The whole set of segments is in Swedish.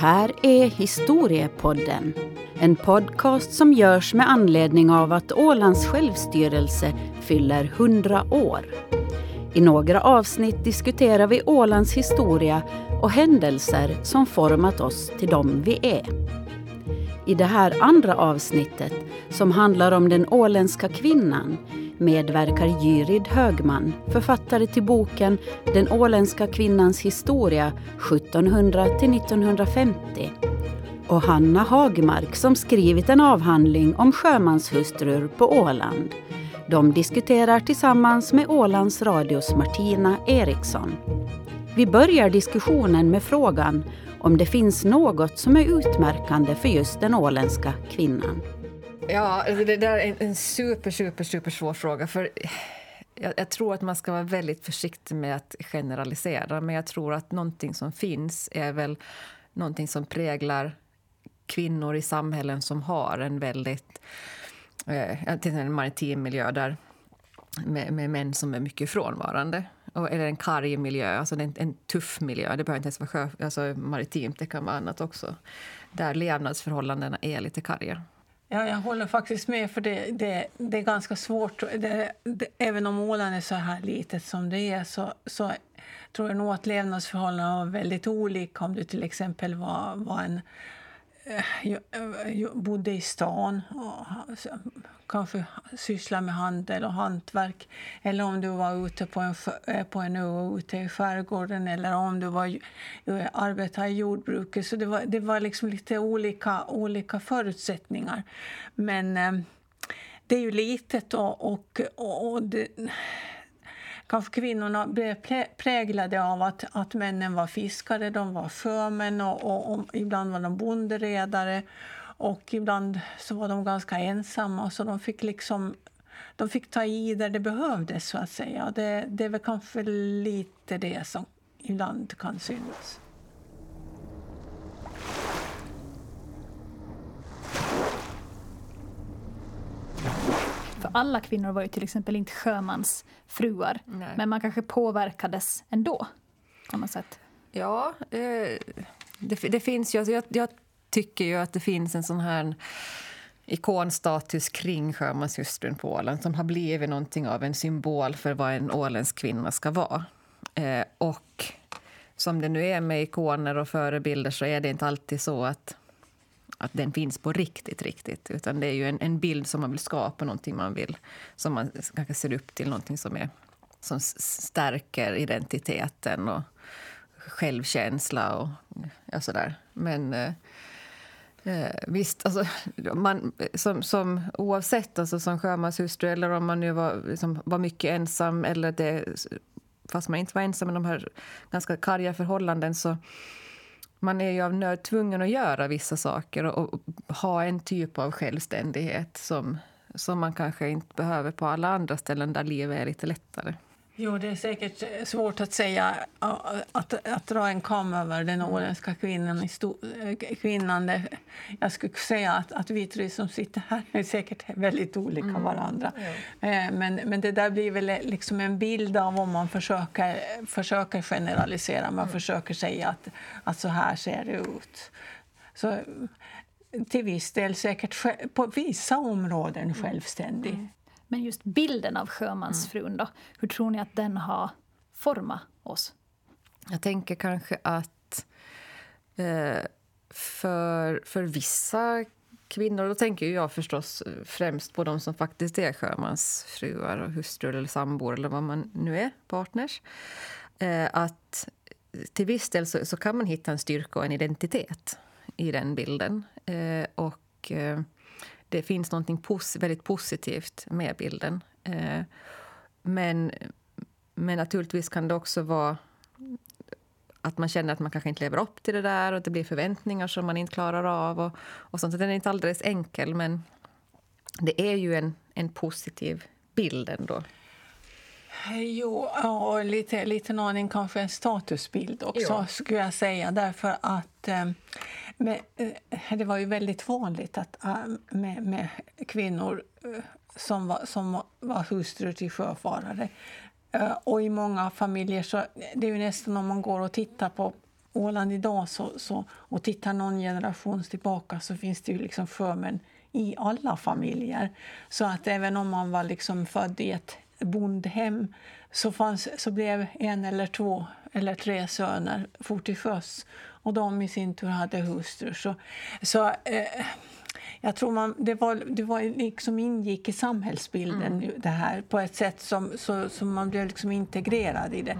Det här är Historiepodden. En podcast som görs med anledning av att Ålands självstyrelse fyller 100 år. I några avsnitt diskuterar vi Ålands historia och händelser som format oss till dem vi är. I det här andra avsnittet, som handlar om den åländska kvinnan, medverkar Jyrid Högman, författare till boken Den åländska kvinnans historia 1700 till 1950 och Hanna Hagmark som skrivit en avhandling om sjömanshustrur på Åland. De diskuterar tillsammans med Ålands Radios Martina Eriksson. Vi börjar diskussionen med frågan om det finns något som är utmärkande för just den åländska kvinnan. Ja, alltså det där är en super, super, super svår fråga. För jag, jag, tror att man ska vara väldigt försiktig med att generalisera. Men jag tror att någonting som finns är väl någonting som präglar kvinnor i samhällen som har en väldigt... Eh, till en maritim miljö där, med, med män som är mycket frånvarande. Eller en karg miljö, alltså en, en tuff miljö. Det behöver inte ens vara sjö, alltså maritimt, det kan vara annat också. Där levnadsförhållandena är lite karga. Ja, jag håller faktiskt med, för det, det, det är ganska svårt. Det, det, även om Åland är så här litet som det är så, så tror jag nog att levnadsförhållandena var väldigt olika om du till exempel var, var en Eh, jag jag eh, bodde i stan och kanske sysslade med handel och hantverk. Eller om du var ute på en, eh, på en ö ute i skärgården eller om du var, arbetade i jordbruket. Så det var, det var liksom lite olika, olika förutsättningar. Men det är ju litet och, och, och det, kanske kvinnorna blev präglade av att, att männen var fiskare, de var sjömän och, och, och ibland var de bonderedare. Och ibland så var de ganska ensamma, så de fick liksom de fick ta i där det behövdes. så att säga. Det, det är väl kanske lite det som ibland kan synas. För alla kvinnor var ju till exempel inte sjömansfruar. Nej. Men man kanske påverkades ändå på något sätt. Ja, eh, det, det, finns ju... Alltså jag, jag, tycker ju att det finns en sån här ikonstatus kring sjömanshustrun på Åland som har blivit någonting av en symbol för vad en åländsk kvinna ska vara. Eh, och som det nu är med ikoner och förebilder så är det inte alltid så att att den finns på riktigt, riktigt. Utan det är ju en, en bild som man vill skapa, någonting man vill, som man kanske ser upp till, någonting som, är, som stärker identiteten och självkänsla och ja, sådär. Men eh, eh, visst, alltså, man, som, som, oavsett, alltså, som sjömanshustru eller om man nu var, liksom, var mycket ensam eller det, fast man inte var ensam i de här ganska karga förhållanden så man är ju av nöd tvungen att göra vissa saker och, och, ha en typ av självständighet som, som man kanske inte behöver på alla andra ställen där livet är lite lättare. Jo, det är säkert svårt att säga att, att dra en kam över den åländska kvinnan. kvinnan jag skulle säga att, att vi tre som sitter här är säkert väldigt olika mm. varandra. Mm. Men, men det där blir väl liksom en bild av om man försöker, försöker generalisera. Man mm. försöker säga att, att så här ser det ut. Så, till viss del säkert på vissa områden mm. självständig. Mm. Men just bilden av sjömansfrun, då, hur tror ni att den har format oss? Jag tänker kanske att eh, för, för vissa kvinnor, då tänker jag förstås främst på de som faktiskt är sjömansfruar och hustrur eller sambor eller vad man nu är, partners. Eh, att till viss del så, så, kan man hitta en styrka och en identitet i den bilden. Eh, och eh, det finns något pos väldigt positivt med bilden. Eh, men, men naturligtvis kan det också vara att man känner att man kanske inte lever upp till det där och det blir förväntningar som man inte klarar av. Och, och sånt. Så den är inte alldeles enkel, men det är ju en, en positiv bild ändå. Jo, och lite, lite aning kanske en statusbild också, ja. skulle jag säga. Därför att eh, men, eh, det var ju väldigt vanligt att, ah, med, med kvinnor eh, som var, som var hustrur till sjöfarare. Eh, och i många familjer så det är ju nästan om man går och tittar på Åland idag så, så, och tittar någon generation tillbaka så finns det ju liksom sjömän i alla familjer. Så att även om man var liksom född i ett bondhem så, fanns, så blev en eller två eller tre söner fort till sjöss och de i sin tur hade hustrur. Så, så eh, jag tror man, det, var, det var liksom ingick i samhällsbilden mm. det här på ett sätt som, så, som man blev liksom integrerad i det.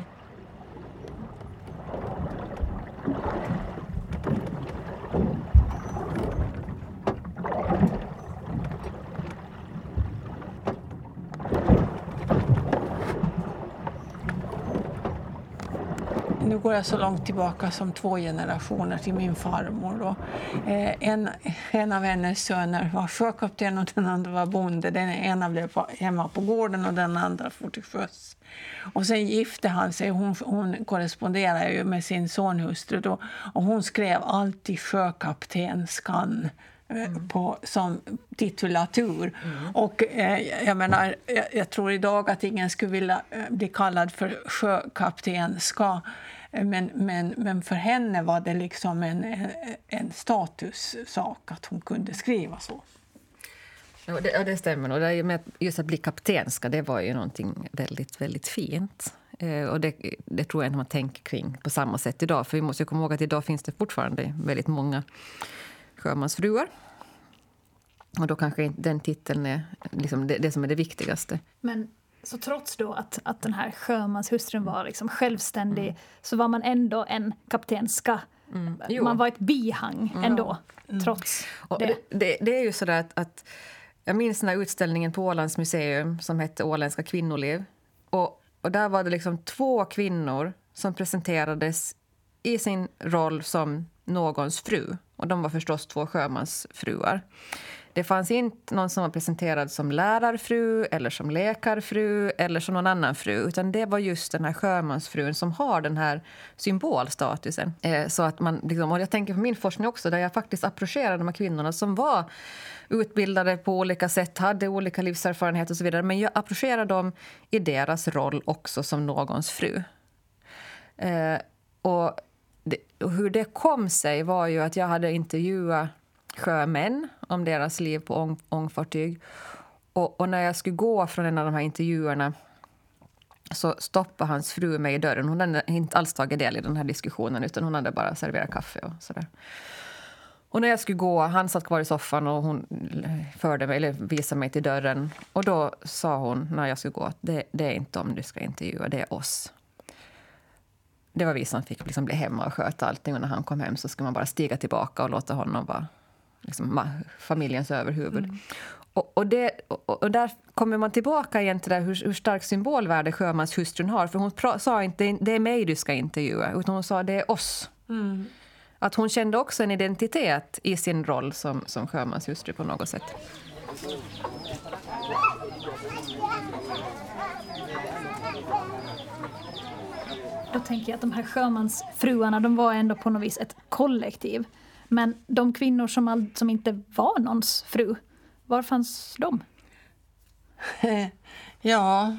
Nu går jag så långt tillbaka som två generationer till min farmor. Då. Eh, en, en av hennes söner var sjökapten och den andra var bonde. Den ena blev på, hemma på gården och den andra for till sjöss. Och sen gifte han sig. Hon, hon korresponderade ju med sin sonhustru då, och hon skrev alltid sjökaptenskan Mm. På, som titulatur. Mm. Och eh, jag menar, jag, jag, tror idag att ingen skulle vilja eh, bli kallad för sjökaptenska. Men, men, men för henne var det liksom en, en statussak att hon kunde skriva så. Ja, det, ja, det stämmer. Och det, med just att bli kaptenska det var ju någonting väldigt, väldigt fint. Eh, och det, det, tror jag att man tänker kring på samma sätt idag. För vi måste komma ihåg att idag finns det fortfarande väldigt många sjömansfruar. Och då kanske den titeln är liksom det, det som är det viktigaste. Men så trots då att, att den här sjömanshustrun var liksom självständig mm. så var man ändå en kaptenska. Mm. Man var ett bihang mm. ändå, mm. trots det. det. det. det. är ju så att, att jag minns den här utställningen på Ålands museum som hette Åländska kvinnoliv. Och, och där var det liksom två kvinnor som presenterades i sin roll som någons fru. Och de var förstås två sjömansfruar. Det fanns inte någon som var presenterad som lärarfru eller som läkarfru eller som någon annan fru. Utan det var just den här sjömansfrun som har den här symbolstatusen. Eh, så att man, liksom, och jag tänker på min forskning också där jag faktiskt approcherade de här kvinnorna som var utbildade på olika sätt, hade olika livserfarenheter och så vidare. Men jag approcherade dem i deras roll också som någons fru. Eh, och, det, hur det kom sig var ju att jag hade intervjuat sjömän om deras liv på ång, ångfartyg. Och, och, när jag skulle gå från en av de här intervjuerna så stoppade hans fru mig i dörren. Hon hade inte alls tagit del i den här diskussionen utan hon hade bara serverat kaffe och sådär. Och när jag skulle gå, han satt kvar i soffan och hon förde mig, eller visade mig till dörren. Och då sa hon när jag skulle gå att det, det är inte om du ska intervjua, det är oss. Det var vi som fick liksom bli hemma och sköta allting. Och när han kom hem så skulle man bara stiga tillbaka och låta honom vara liksom, familjens överhuvud. Mm. Och, och, det, och, och, där kommer man tillbaka igen till hur, hur starkt symbolvärde sjömanshustrun har. För hon pra, sa inte det är mig du ska intervjua, utan hon sa det är oss. Mm. Att hon kände också en identitet i sin roll som, som sjömanshustru på något sätt. Då tänker jag att de här sjömansfruarna de var ändå på något vis ett kollektiv. Men de kvinnor som, all, som inte var någons fru, var fanns de? ja,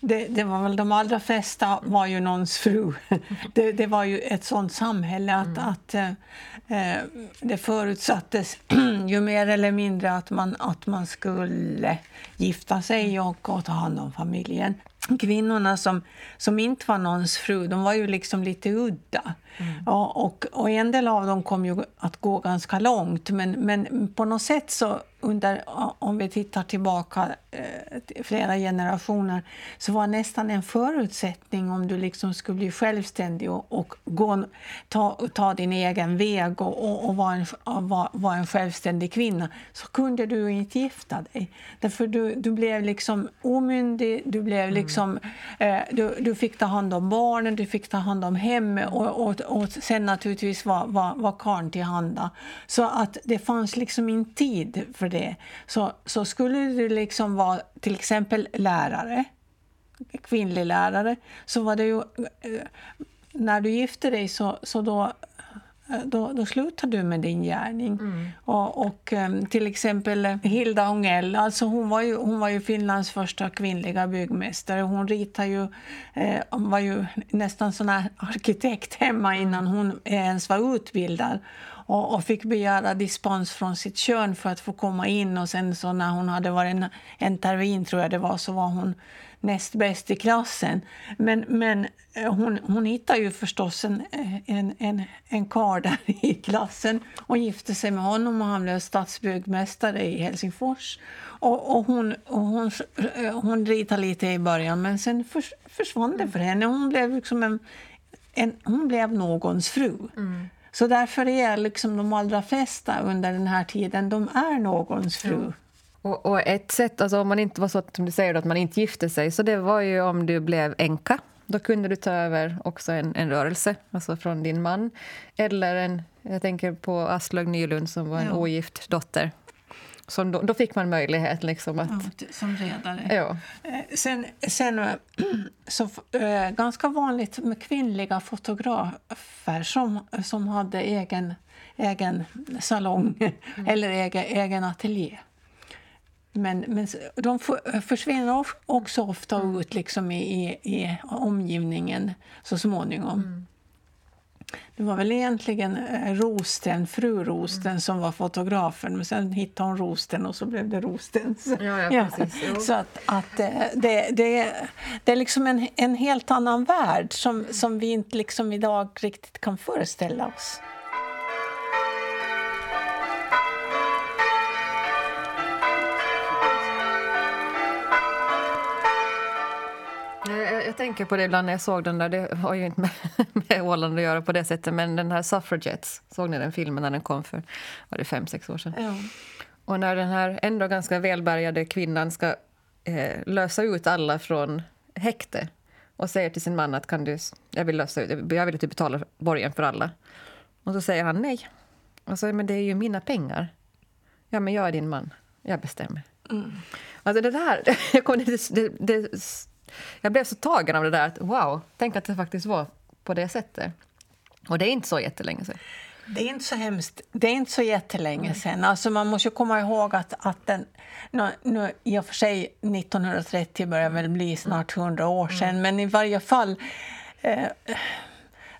det, det, var väl de allra flesta var ju någons fru. Det, det var ju ett sånt samhälle att, mm. att eh, det förutsattes ju mer eller mindre att man, att man skulle gifta sig och, och ta hand om familjen kvinnorna som, som inte var någons fru, de var ju liksom lite udda. Mm. Ja, och, och en del av dem kom ju att gå ganska långt, men, men på något sätt så under, om vi tittar tillbaka eh, flera generationer, så var nästan en förutsättning om du liksom skulle bli självständig och, och gå, ta, ta din egen väg och, och, och vara, en, var, var en självständig kvinna, så kunde du inte gifta dig. Därför du, du blev liksom omyndig, du, blev mm. liksom, mm. du, du fick ta hand om barnen, du fick ta hand om hemmet och, och, och sen naturligtvis var, var, var karln tillhanda. Så att det fanns liksom inte tid för det. Så, så skulle du liksom vara till exempel lärare, kvinnlig lärare, så var det ju... Eh, när du gifte dig så, så då då, då slutar du med din gärning. Mm. Och, och, ehm, till exempel Hilda Hongell, alltså hon, var ju, hon var ju Finlands första kvinnliga byggmästare. Hon ritade ju, eh, var ju nästan sån här arkitekt hemma innan hon ens var utbildad och, och, fick begära dispens från sitt kön för att få komma in. Och sen så när hon hade varit en, en termin, tror jag det var, så var hon näst bäst i klassen. Men, men eh, hon, hon hittade ju förstås en, eh, en, en, en karl där i klassen och gifte sig med honom och han blev stadsbyggmästare i Helsingfors. Och, och hon, och hon, eh, hon ritade lite i början men sen förs, försvann det för henne. Hon blev liksom en, en hon blev någons fru. Mm. Så därför är liksom de allra flesta under den här tiden de är någons fru. Ja. Och, och, ett sätt, alltså om man inte var så som du säger, att man inte gifte sig, så det var ju om du blev änka. Då kunde du ta över också en, en rörelse, alltså från din man. Eller en, jag tänker på Aslög Nylund som var en ja. ogift dotter. Så då, då, fick man möjlighet liksom att... Ja, som redare. Ja. Eh, sen, sen eh, så äh, ganska vanligt med kvinnliga fotografer som, som hade egen, egen salong mm. eller egen, egen ateljé. Men, men de försvinner också ofta mm. ut liksom i, i, i omgivningen så småningom. Mm. Det var väl egentligen eh, Rosten, fru Rosten, mm. som var fotografen. Men sen hittade hon Rosten och så blev det Rostens. Ja, ja, precis, Så att, att eh, det, det, det är liksom en, en helt annan värld som, som vi inte liksom idag riktigt kan föreställa oss. Tänker på det ibland när jag såg den där. Det har ju inte med, med Åland att göra på det sättet. Men den här Suffragettes, såg ni den filmen när den kom för var det fem, sex år sedan? Ja. Och när den här ändå ganska välbärgade kvinnan ska eh, lösa ut alla från häkte och säger till sin man att kan du, jag vill lösa ut, jag vill att du betalar borgen för alla. Och så säger han nej. Och så, men det är ju mina pengar. Ja, men jag är din man. Jag bestämmer. Mm. Alltså det där, det, det, det jag blev så tagen av det där. Att, wow, tänk att det faktiskt var på det sättet. Och det är inte så jättelänge sedan. Det är inte så hemskt. Det är inte så jättelänge sedan. Alltså man måste komma ihåg att, att den, nu, nu, i och för sig 1930 börjar väl bli snart 100 år sedan, mm. men i varje fall eh,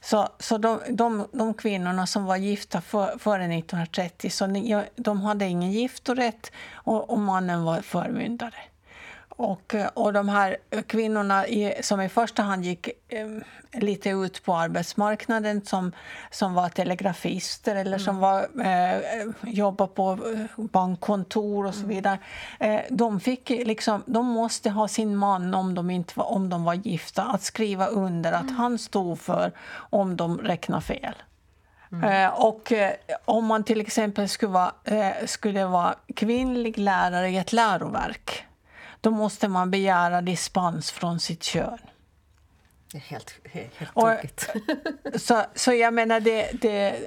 så, så de, de, de kvinnorna som var gifta för, före 1930 så de hade ingen giftorätt och, och mannen var förmyndare. Och, och de här kvinnorna i, som i första hand gick eh, lite ut på arbetsmarknaden som, som var telegrafister eller mm. som var, eh, jobbade på eh, bankkontor och så mm. vidare. Eh, de, fick liksom, de måste ha sin man, om de, inte var, om de var gifta, att skriva under att mm. han stod för om de räknar fel. Mm. Eh, och eh, om man till exempel skulle vara, eh, skulle vara kvinnlig lärare i ett läroverk då måste man begära dispens från sitt kön. Det är helt, helt, helt tokigt. Så, så jag menar, det, det,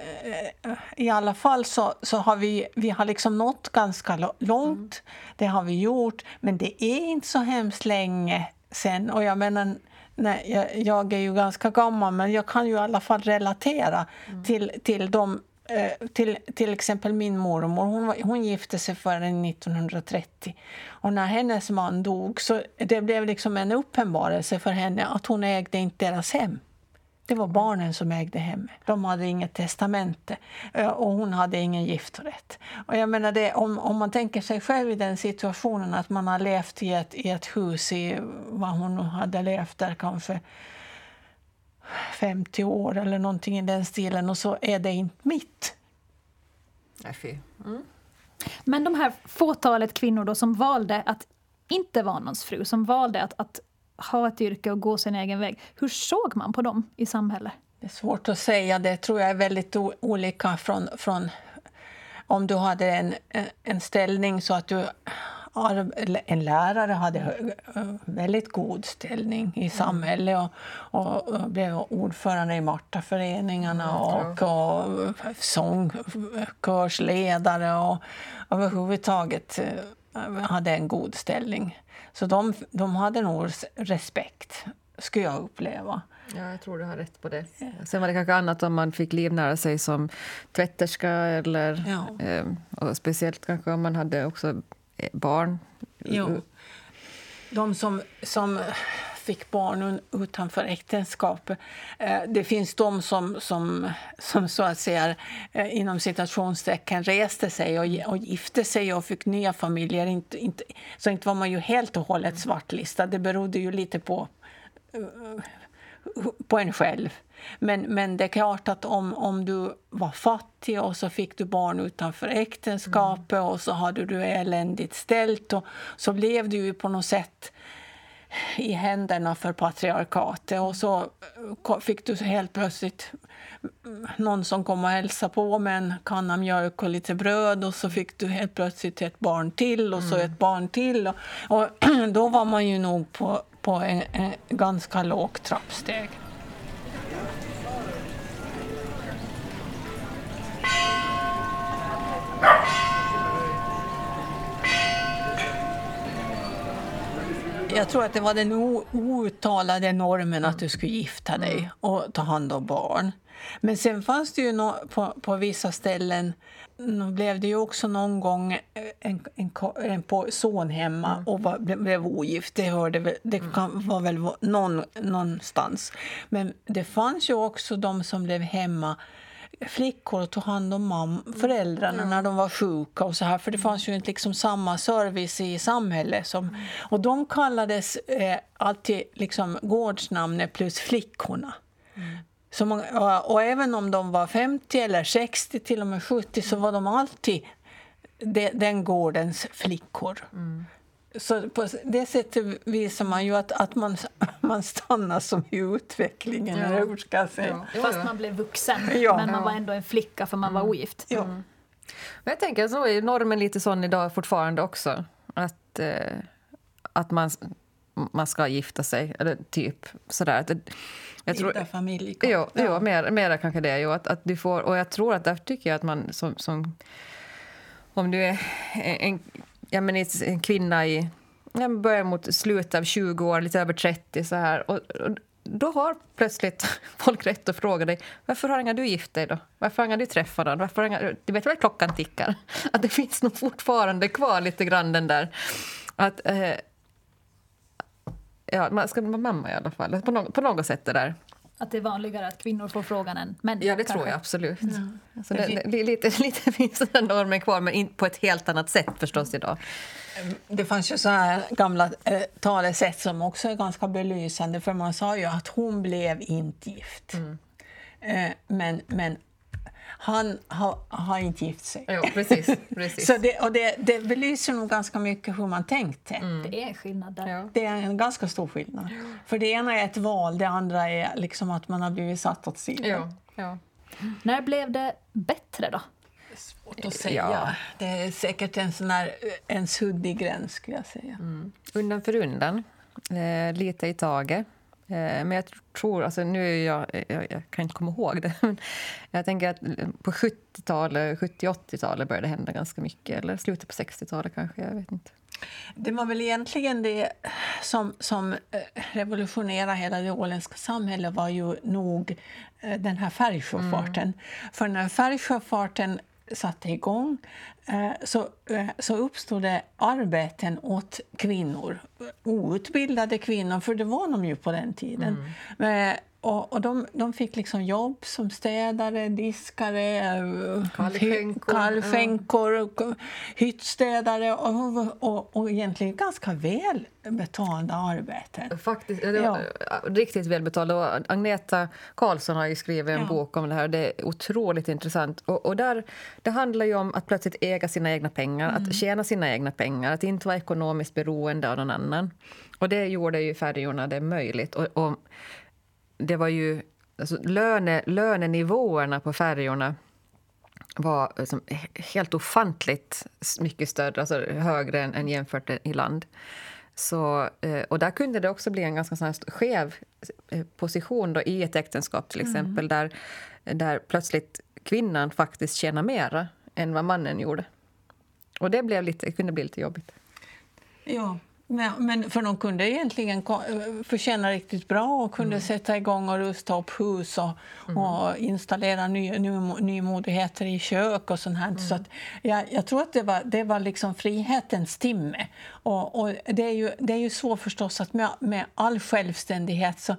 i alla fall så, så har vi, vi har liksom nått ganska långt. Mm. Det har vi gjort, men det är inte så hemskt länge sen. Och jag menar, nej, jag, jag är ju ganska gammal, men jag kan ju i alla fall relatera mm. till, till de Eh, Eh, till, till exempel min mormor, hon, hon gifte sig före 1930. Och när hennes man dog så det blev liksom en uppenbarelse för henne att hon ägde inte deras hem. Det var barnen som ägde hemmet. De hade inget testamente eh, och hon hade ingen giftorätt. Och jag menar det, om, om man tänker sig själv i den situationen att man har levt i ett, i ett hus i vad hon hade levt där kanske 50 år eller någonting i den stilen och så är det inte mitt. Mm. Men de här fåtalet kvinnor då som valde att inte vara någons fru, som valde att, att ha ett yrke och gå sin egen väg. Hur såg man på dem i samhället? Det är svårt att säga. Det tror jag är väldigt olika från, från om du hade en, en ställning så att du en lärare hade väldigt god ställning i mm. samhället och, och, blev ordförande i Martaföreningarna och, och sångkörsledare och överhuvudtaget eh, hade en god ställning. Så de, de hade nog respekt, skulle jag uppleva. Ja, jag tror du har rätt på det. Sen var det kanske annat om man fick livnära sig som tvätterska eller ja. eh, och speciellt kanske om man hade också eh, Eh, barn. Jo. De som, som fick barn utanför äktenskapet. Eh, det finns de som, som, som så att säga eh, inom citationstecken reste sig och, och gifte sig och fick nya familjer. Inte, inte, så inte var man ju helt och hållet svartlistad. Det berodde ju lite på på en själv. Men, men det är klart att om, om du var fattig och så fick du barn utanför äktenskapet mm. och så hade du eländigt ställt och så blev du ju på något sätt i händerna för patriarkatet och så fick du helt plötsligt någon som kom och hälsade på med en kanna mjölk och lite bröd och så fick du helt plötsligt ett barn till och så mm. ett barn till. Och, och då var man ju nog på, på en, en ganska lågt trappsteg. Jag tror att det var den outtalade normen att du skulle gifta dig mm. och ta hand om barn. Men sen fanns det ju no, på, på vissa ställen blev det ju också någon gång en, en, en son hemma mm. och var, blev ogift. Det, hörde, det mm. kan, var väl någon, någonstans. Men det fanns ju också de som blev hemma flickor och tog hand om mam föräldrarna mm. när de var sjuka. och så här, För det fanns ju inte liksom samma service i samhället. Som, mm. Och de kallades eh, alltid liksom gårdsnamnet plus flickorna. Mm. Så många, och, och, även om de var 50 eller 60, till och med 70, så var de alltid de, den gårdens flickor. Mm. Så på det sättet visar man ju att, att man, man stannar som i utvecklingen. Ja. Eller hur ska jag säga? Ja. Fast man blev vuxen, ja. men man var ändå en flicka för man mm. var ogift. Ja. Mm. Men jag tänker så är normen lite sån idag fortfarande också. Att, eh, att man, man ska gifta sig, eller typ sådär. Att, jag tror, Bilda familj. Jo, ja. jo mer, mera kanske det. Jo, att, att du får, och jag tror att därför tycker jag att man som, som om du är en ja, men en kvinna i ja, början mot slutet av 20 år, lite över 30 så här. Och, och, då har plötsligt folk rätt att fråga dig varför har inga du gift dig då? Varför har du träffat någon? Varför inga, du vet väl klockan tickar? Att det finns nog fortfarande kvar lite grann den där att eh, ja, man ska vara mamma i alla fall. På, no på något sätt det där. Att det är vanligare att kvinnor får frågan än män? Ja, det kanske. tror jag absolut. Mm. Så det, det, lite, lite finns den normen kvar, men in, på ett helt annat sätt förstås idag. Det fanns ju så här gamla eh, talesätt som också är ganska belysande, för man sa ju att hon blev inte gift. Mm. Eh, men, men han har, har inte gift sig. Jo, precis, precis. så det, och det, det belyser nog ganska mycket hur man tänkte. Mm. Det är en skillnad där. Ja. Det är en ganska stor skillnad. Ja. För det ena är ett val, det andra är liksom att man har blivit satt åt sidan. Ja. När blev det bättre då? Svårt att säga. Ja. Det är säkert en sån här, en suddig gräns skulle jag säga. Mm. Undan för undan, eh, lite i taget. Eh, men jag tror, alltså nu är jag, jag, jag, kan inte komma ihåg det, men jag tänker att på 70-talet, 70-80-talet började det hända ganska mycket, eller slutet på 60-talet kanske, jag vet inte. Det var väl egentligen det som, som eh, revolutionerade hela det åländska samhället var ju nog eh, den här färgsjöfarten. Mm. För när färgsjöfarten satte igång eh, så, eh, så uppstod det arbeten åt kvinnor. Outbildade kvinnor, för det var de ju på den tiden. Mm. Och, och de, de fick liksom jobb som städare, diskare, kallskänkor, ja. hyttstädare och, och, och egentligen ganska väl betalda arbeten. Faktiskt, ja. Riktigt välbetalda. Agneta Karlsson har skrivit en ja. bok om det här. Det är otroligt intressant. Och, och, där, det handlar ju om att plötsligt äga sina egna pengar, mm. att tjäna sina egna pengar, att inte vara ekonomiskt beroende av någon annan. Och det gjorde ju färjorna det möjligt. Och, och det var ju... Alltså löne, lönenivåerna på färjorna var liksom helt ofantligt mycket större, alltså högre än, än jämfört i land. Så, eh, och där kunde det också bli en ganska sån skev eh, position då i ett äktenskap till mm. exempel mm. där, där plötsligt kvinnan faktiskt tjänar mera än vad mannen gjorde. Och det blev lite, kunde bli lite jobbigt. Ja, men för de kunde egentligen förtjäna riktigt bra och kunde mm. sätta igång och rusta upp hus och, mm. och installera ny, ny, nymodigheter i kök och sånt här. Mm. Så att jag, jag, tror att det var, det var liksom frihetens timme. Och, och, det, är ju, det är ju så förstås att med, med all självständighet så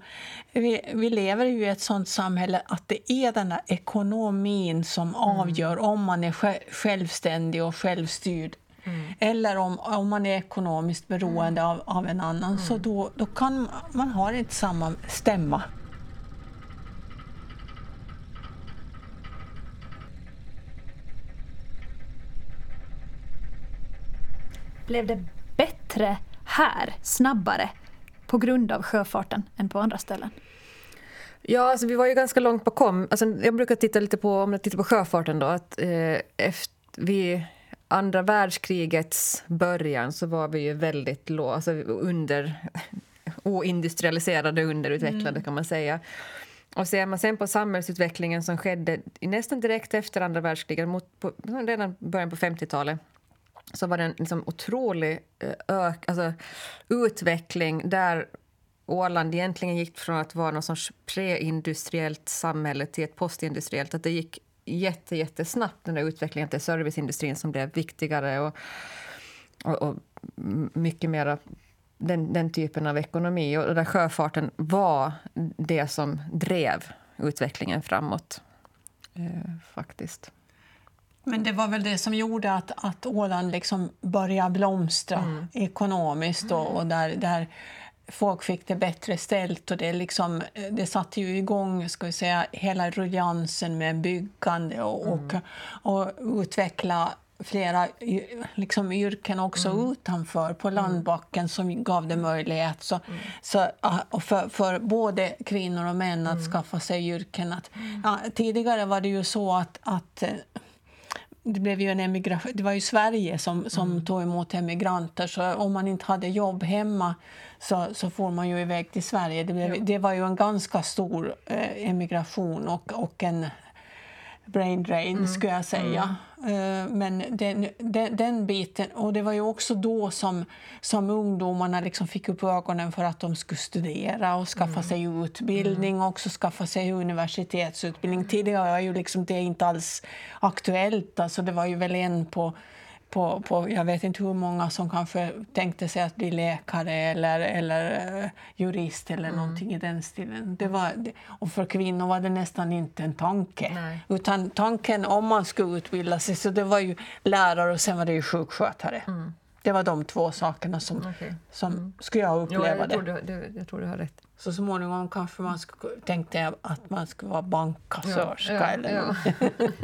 vi, vi lever ju i ett sånt samhälle att det är den där ekonomin som mm. avgör om man är självständig och självstyrd Mm. Eller om, om man är ekonomiskt beroende mm. av, av en annan, mm. så då, då kan man ha inte samma stämma. Blev det bättre här, snabbare, på grund av sjöfarten än på andra ställen? Ja, alltså vi var ju ganska långt bakom. Alltså, jag brukar titta lite på, om jag tittar på sjöfarten då, att eh, efter, vi andra världskrigets början så var vi ju väldigt lå, alltså under, oindustrialiserade, underutvecklade mm. kan man säga. Och ser man sen på samhällsutvecklingen som skedde nästan direkt efter andra världskriget, mot, på, redan början på 50-talet så var det en liksom otrolig eh, ök, alltså, utveckling där Åland egentligen gick från att vara någon sorts preindustriellt samhälle till ett postindustriellt. Att det gick jätte, jättesnabbt, den där utvecklingen till serviceindustrin som blev viktigare och, och, och mycket mer den, den typen av ekonomi. Och där sjöfarten var det som drev utvecklingen framåt, eh, faktiskt. Men det var väl det som gjorde att, att Åland liksom började blomstra mm. ekonomiskt och, och där, där folk fick det bättre ställt och det, liksom, det satte ju igång ska vi säga, hela ruljansen med byggande och, mm. och, och utveckla flera liksom, yrken också mm. utanför på mm. landbacken som gav det möjlighet så, mm. så, för, för både kvinnor och män att mm. skaffa sig yrken. Att, mm. ja, tidigare var det ju så att, att det blev ju en emigration. Det var ju Sverige som, som mm. tog emot emigranter. Så om man inte hade jobb hemma så, så får man ju iväg till Sverige. Det, blev, ja. det var ju en ganska stor eh, emigration och, och en brain drain, mm. skulle jag säga. Mm. Uh, men den, den, den, biten... Och det var ju också då som, som ungdomarna liksom fick upp ögonen för att de skulle studera och skaffa mm. sig utbildning och också skaffa sig universitetsutbildning. Tidigare var ju liksom det inte alls aktuellt. Alltså det var ju väl en på på, på, jag vet inte hur många som kanske tänkte sig att bli läkare eller, eller uh, jurist eller mm. någonting i den stilen. Det var, och för kvinnor var det nästan inte en tanke. Nej. Utan tanken om man skulle utbilda sig, så det var ju lärare och sen var det ju sjukskötare. Mm. Det var de två sakerna som, okay. som mm. skulle jag uppleva jo, jag det. Tror du, jag tror du har rätt. Så småningom kanske man skulle, tänkte jag att man skulle vara bankkassörska. Ja, ja, eller ja.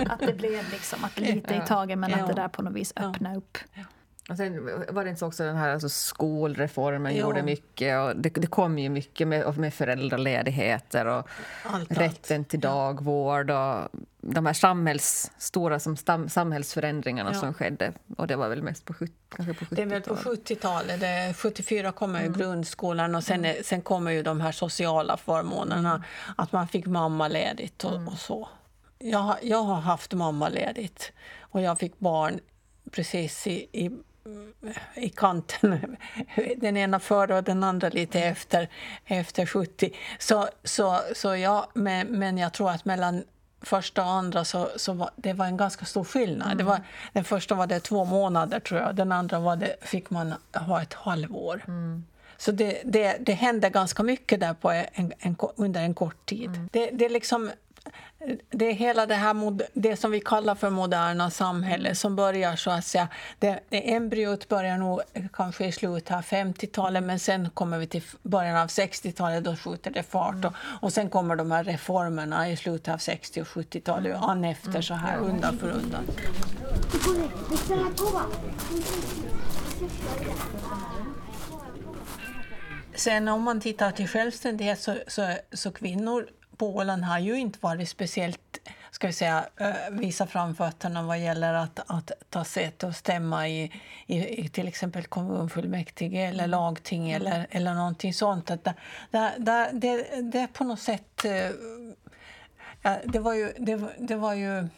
att det blev liksom att lite i taget men att det där på något vis öppnade upp. Och sen var det inte också den här alltså skolreformen jo. gjorde mycket. Och det, det kom ju mycket med, med föräldraledigheter och allt, rätten allt. till dagvård och de här samhälls, stora som stam, samhällsförändringarna ja. som skedde. Och det var väl mest på, 70, kanske på 70-talet? Det är väl på 70-talet. 74 kommer mm. grundskolan och sen, är, sen kommer ju de här sociala förmånerna. Mm. Att man fick mammaledigt och, mm. och så. Jag, jag har haft mammaledigt och jag fick barn precis i, i i kanten, den ena före och den andra lite efter, efter 70. Så, så, så ja, men, men jag tror att mellan första och andra så, så var, det var en ganska stor skillnad. Mm. Det var, den första var det två månader, tror jag. Den andra var det, fick man ha ett halvår. Mm. Så det, det, det hände ganska mycket där på en, en, under en kort tid. Mm. Det, det liksom det är hela det här det som vi kallar för moderna samhälle som börjar så att säga, det, det embryot börjar nog kanske i slutet av 50-talet men sen kommer vi till början av 60-talet, då skjuter det fart och, och sen kommer de här reformerna i slutet av 60 och 70-talet an efter så här undan för undan. Sen om man tittar till självständighet så, så, så kvinnor Åland har ju inte varit speciellt ska vi säga, visa framfötterna vad gäller att, att ta säte och stämma i, i, i, till exempel kommunfullmäktige eller mm. lagting mm. eller, eller någonting sånt. Att det, det, det, det är på något sätt... Det var ju... Det, det var ju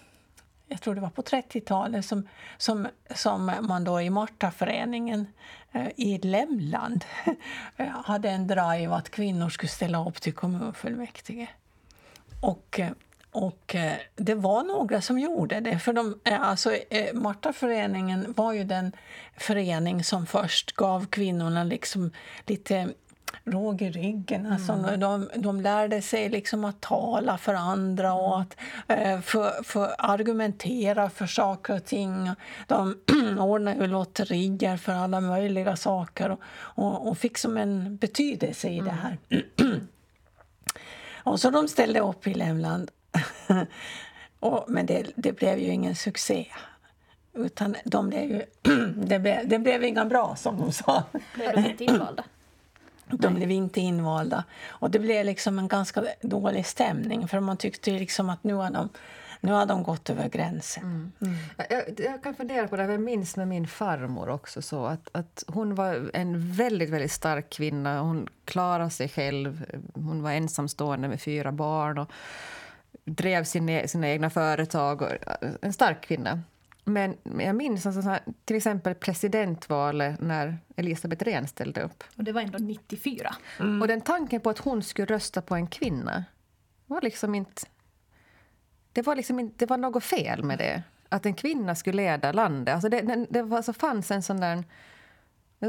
jag tror det var på 30-talet, som, som, som man då i Martaföreningen i Lämland hade en drive att kvinnor skulle ställa upp till kommunfullmäktige. Och, och det var några som gjorde det. För de, alltså, Martaföreningen var ju den förening som först gav kvinnorna liksom lite råg i ryggen. Alltså, mm. de, de lärde sig liksom att tala för andra och att eh, för, för argumentera för saker och ting. De ordnade ju lotterier för alla möjliga saker och, och, och fick som en betydelse i mm. det här. och så de ställde upp i Lämland. och, men det, det blev ju ingen succé. Utan de blev ju, det, blev, det blev inga bra, som de sa. Blev de inte invalda? De blev inte invalda. Och det blev liksom en ganska dålig stämning för man tyckte liksom att nu har de, nu har de gått över gränsen. Mm. Mm. Jag, jag, kan fundera på det, jag minns med min farmor också så att, att hon var en väldigt, väldigt stark kvinna. Hon klarade sig själv. Hon var ensamstående med fyra barn och drev sina, sina egna företag. En stark kvinna. Men jag minns alltså, till exempel presidentvalet när Elisabeth Rehn ställde upp. Och det var ändå 94. Mm. Och den tanken på att hon skulle rösta på en kvinna var liksom inte... Det var, liksom det var något fel med det. Att en kvinna skulle leda landet. Alltså det, det, det var, alltså fanns en sån där...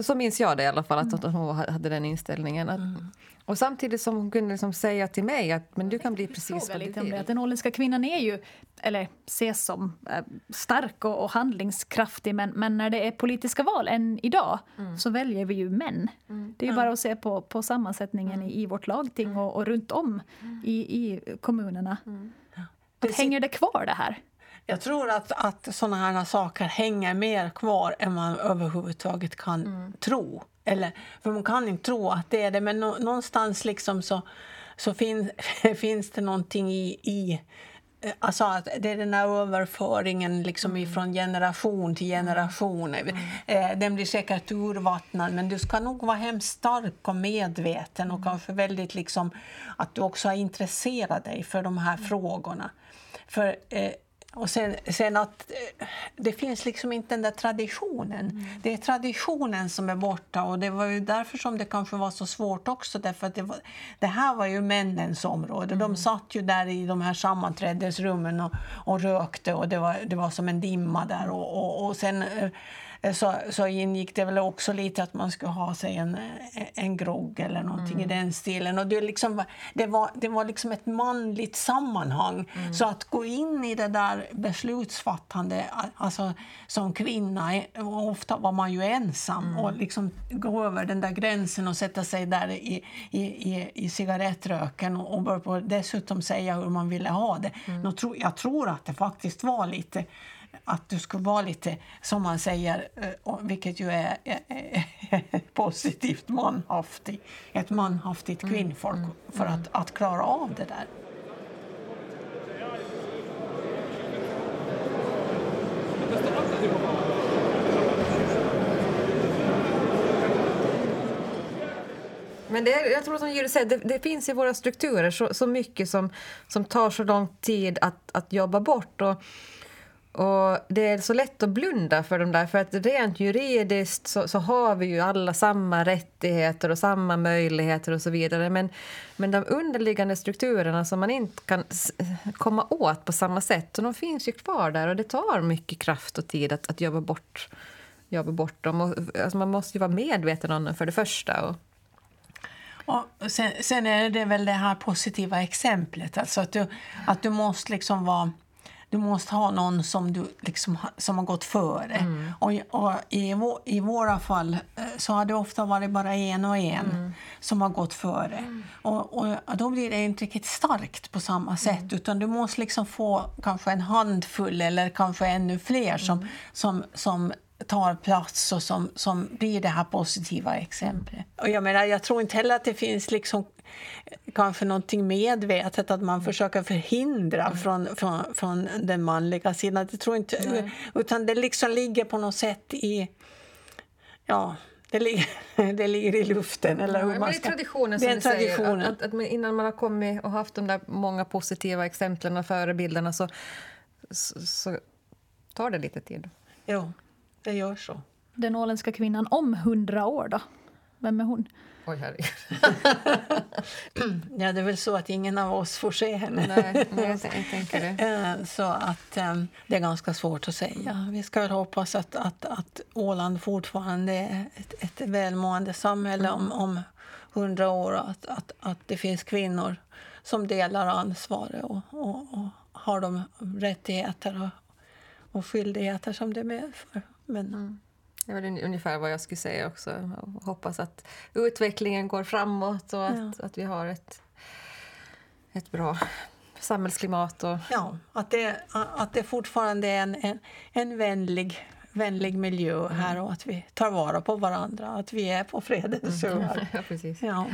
Så minns jag det i alla fall, att, mm. hon hade den inställningen. Att, mm. Och samtidigt som hon kunde liksom säga till mig att men du kan bli precis vad du vill. Det. Den åländska kvinnan är ju, eller ses som äh, stark och, och, handlingskraftig men, men när det är politiska val än idag mm. så väljer vi ju män. Mm. Det är ju bara att se på, på sammansättningen mm. i, i vårt lagting och, och runt om mm. i, i kommunerna. Mm. Att hänger det kvar det här? Jag tror att, att sådana här saker hänger mer kvar än man överhuvudtaget kan mm. tro. Eller, för man kan inte tro att det är det, men nå, någonstans liksom så, så fin, finns det någonting i, i Alltså att det är den här överföringen liksom mm. från generation till generation. Mm. Eh, den blir säkert urvattnad, men du ska nog vara hemskt stark och medveten och mm. kanske väldigt liksom att du också har intresserat dig för de här mm. frågorna. För eh, och sen, sen, att eh, det finns liksom inte den där traditionen. Mm. Det är traditionen som är borta och det var ju därför som det kanske var så svårt också. Därför att det, var, det här var ju männens område. Mm. De satt ju där i de här sammanträdesrummen och, och rökte och det var, det var som en dimma där. Och, och, och sen eh, så, så ingick det väl också lite att man skulle ha sig en, en grogg eller någonting mm. i den stilen. Och det, liksom, det, var, det var liksom ett manligt sammanhang. Mm. Så att gå in i det där beslutsfattande alltså, som kvinna, ofta var man ju ensam, mm. och liksom gå över den där gränsen och sätta sig där i, i, i, i cigarettröken och, och börja dessutom säga hur man ville ha det. Mm. Jag tror att det faktiskt var lite att du ska vara lite, som man säger, eh, vilket ju är, positivt manhaftig, ett manhaftigt mm, kvinnfolk mm, för att, att klara av det där. Men det, jag tror som Julie säger, det, det, finns i våra strukturer så, så mycket som, som tar så lång tid att, att jobba bort. Och, och Det är så lätt att blunda för dem där, för att rent juridiskt så, så, har vi ju alla samma rättigheter och samma möjligheter och så vidare. Men, men de underliggande strukturerna som man inte kan komma åt på samma sätt, och de finns ju kvar där och det tar mycket kraft och tid att, att jobba, bort, jobba bort dem. Och, alltså man måste ju vara medveten om dem för det första. Och, och sen, sen, är det väl det här positiva exemplet, alltså att du, att du måste liksom vara du måste ha någon som, du liksom, som har gått före. Mm. Och, och i, I våra fall eh, så har det ofta varit bara en och en mm. som har gått före. Mm. Och, och, Då blir det inte riktigt starkt på samma sätt. Mm. Utan du måste liksom få kanske en handfull eller kanske ännu fler som, mm. som, som tar plats och som, som blir det här positiva exemplet. Och jag, menar, jag tror inte heller att det finns liksom kanske någonting medvetet att man mm. försöker förhindra mm. från, från, från den manliga sidan. Det tror inte, Nej. utan det liksom ligger på något sätt i... Ja, det ligger, det ligger i luften. Eller hur ja, man ska, det är traditionen som det är traditionen. Säger, att, att, att, innan man har kommit och haft de där många positiva exemplen och förebilderna så, så, så tar det lite tid. Jo, det gör så. Den åländska kvinnan om hundra år då? Vem är hon? Oj, herregud. Ja, det är väl så att ingen av oss får se henne. Nej, nej jag, tänker det. Eh, Så att eh, det är ganska svårt att säga. Vi ska väl hoppas att, att, att Åland fortfarande är ett, ett välmående samhälle om, om hundra år och att, att, att det finns kvinnor som delar ansvaret och, och, och har de rättigheter och, och skyldigheter som det medför. Men Det är väl un- ungefär vad jag skulle säga också. Jag hoppas att utvecklingen går framåt och att, att vi har ett, ett bra samhällsklimat. Och, ja, att det, att det fortfarande är en, en, en vänlig, vänlig miljö här och att vi tar vara på varandra, att vi är på fredens öar. ja, precis. Ja.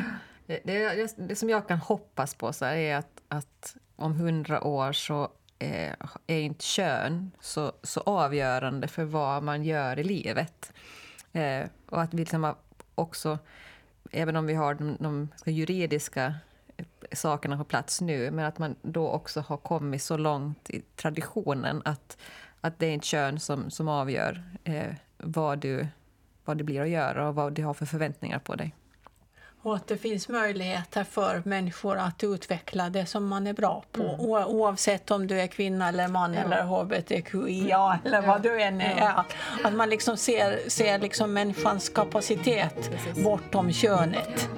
Det, det, det som jag kan hoppas på så är att, att om hundra år så eh, är inte kön så, så avgörande för vad man gör i livet. Eh, och att vi liksom också, även om vi har de, de juridiska eh, sakerna på plats nu, men att man då också har kommit så långt i traditionen att, att det är inte kön som, som avgör eh, vad, du, vad det blir att göra och vad du har för förväntningar på dig. Och att det finns möjligheter för människor att utveckla det som man är bra på. O- Oavsett om du är kvinna eller man eller hbtqia eller vad du än är. Ja. Att man liksom ser, ser liksom människans kapacitet bortom könet.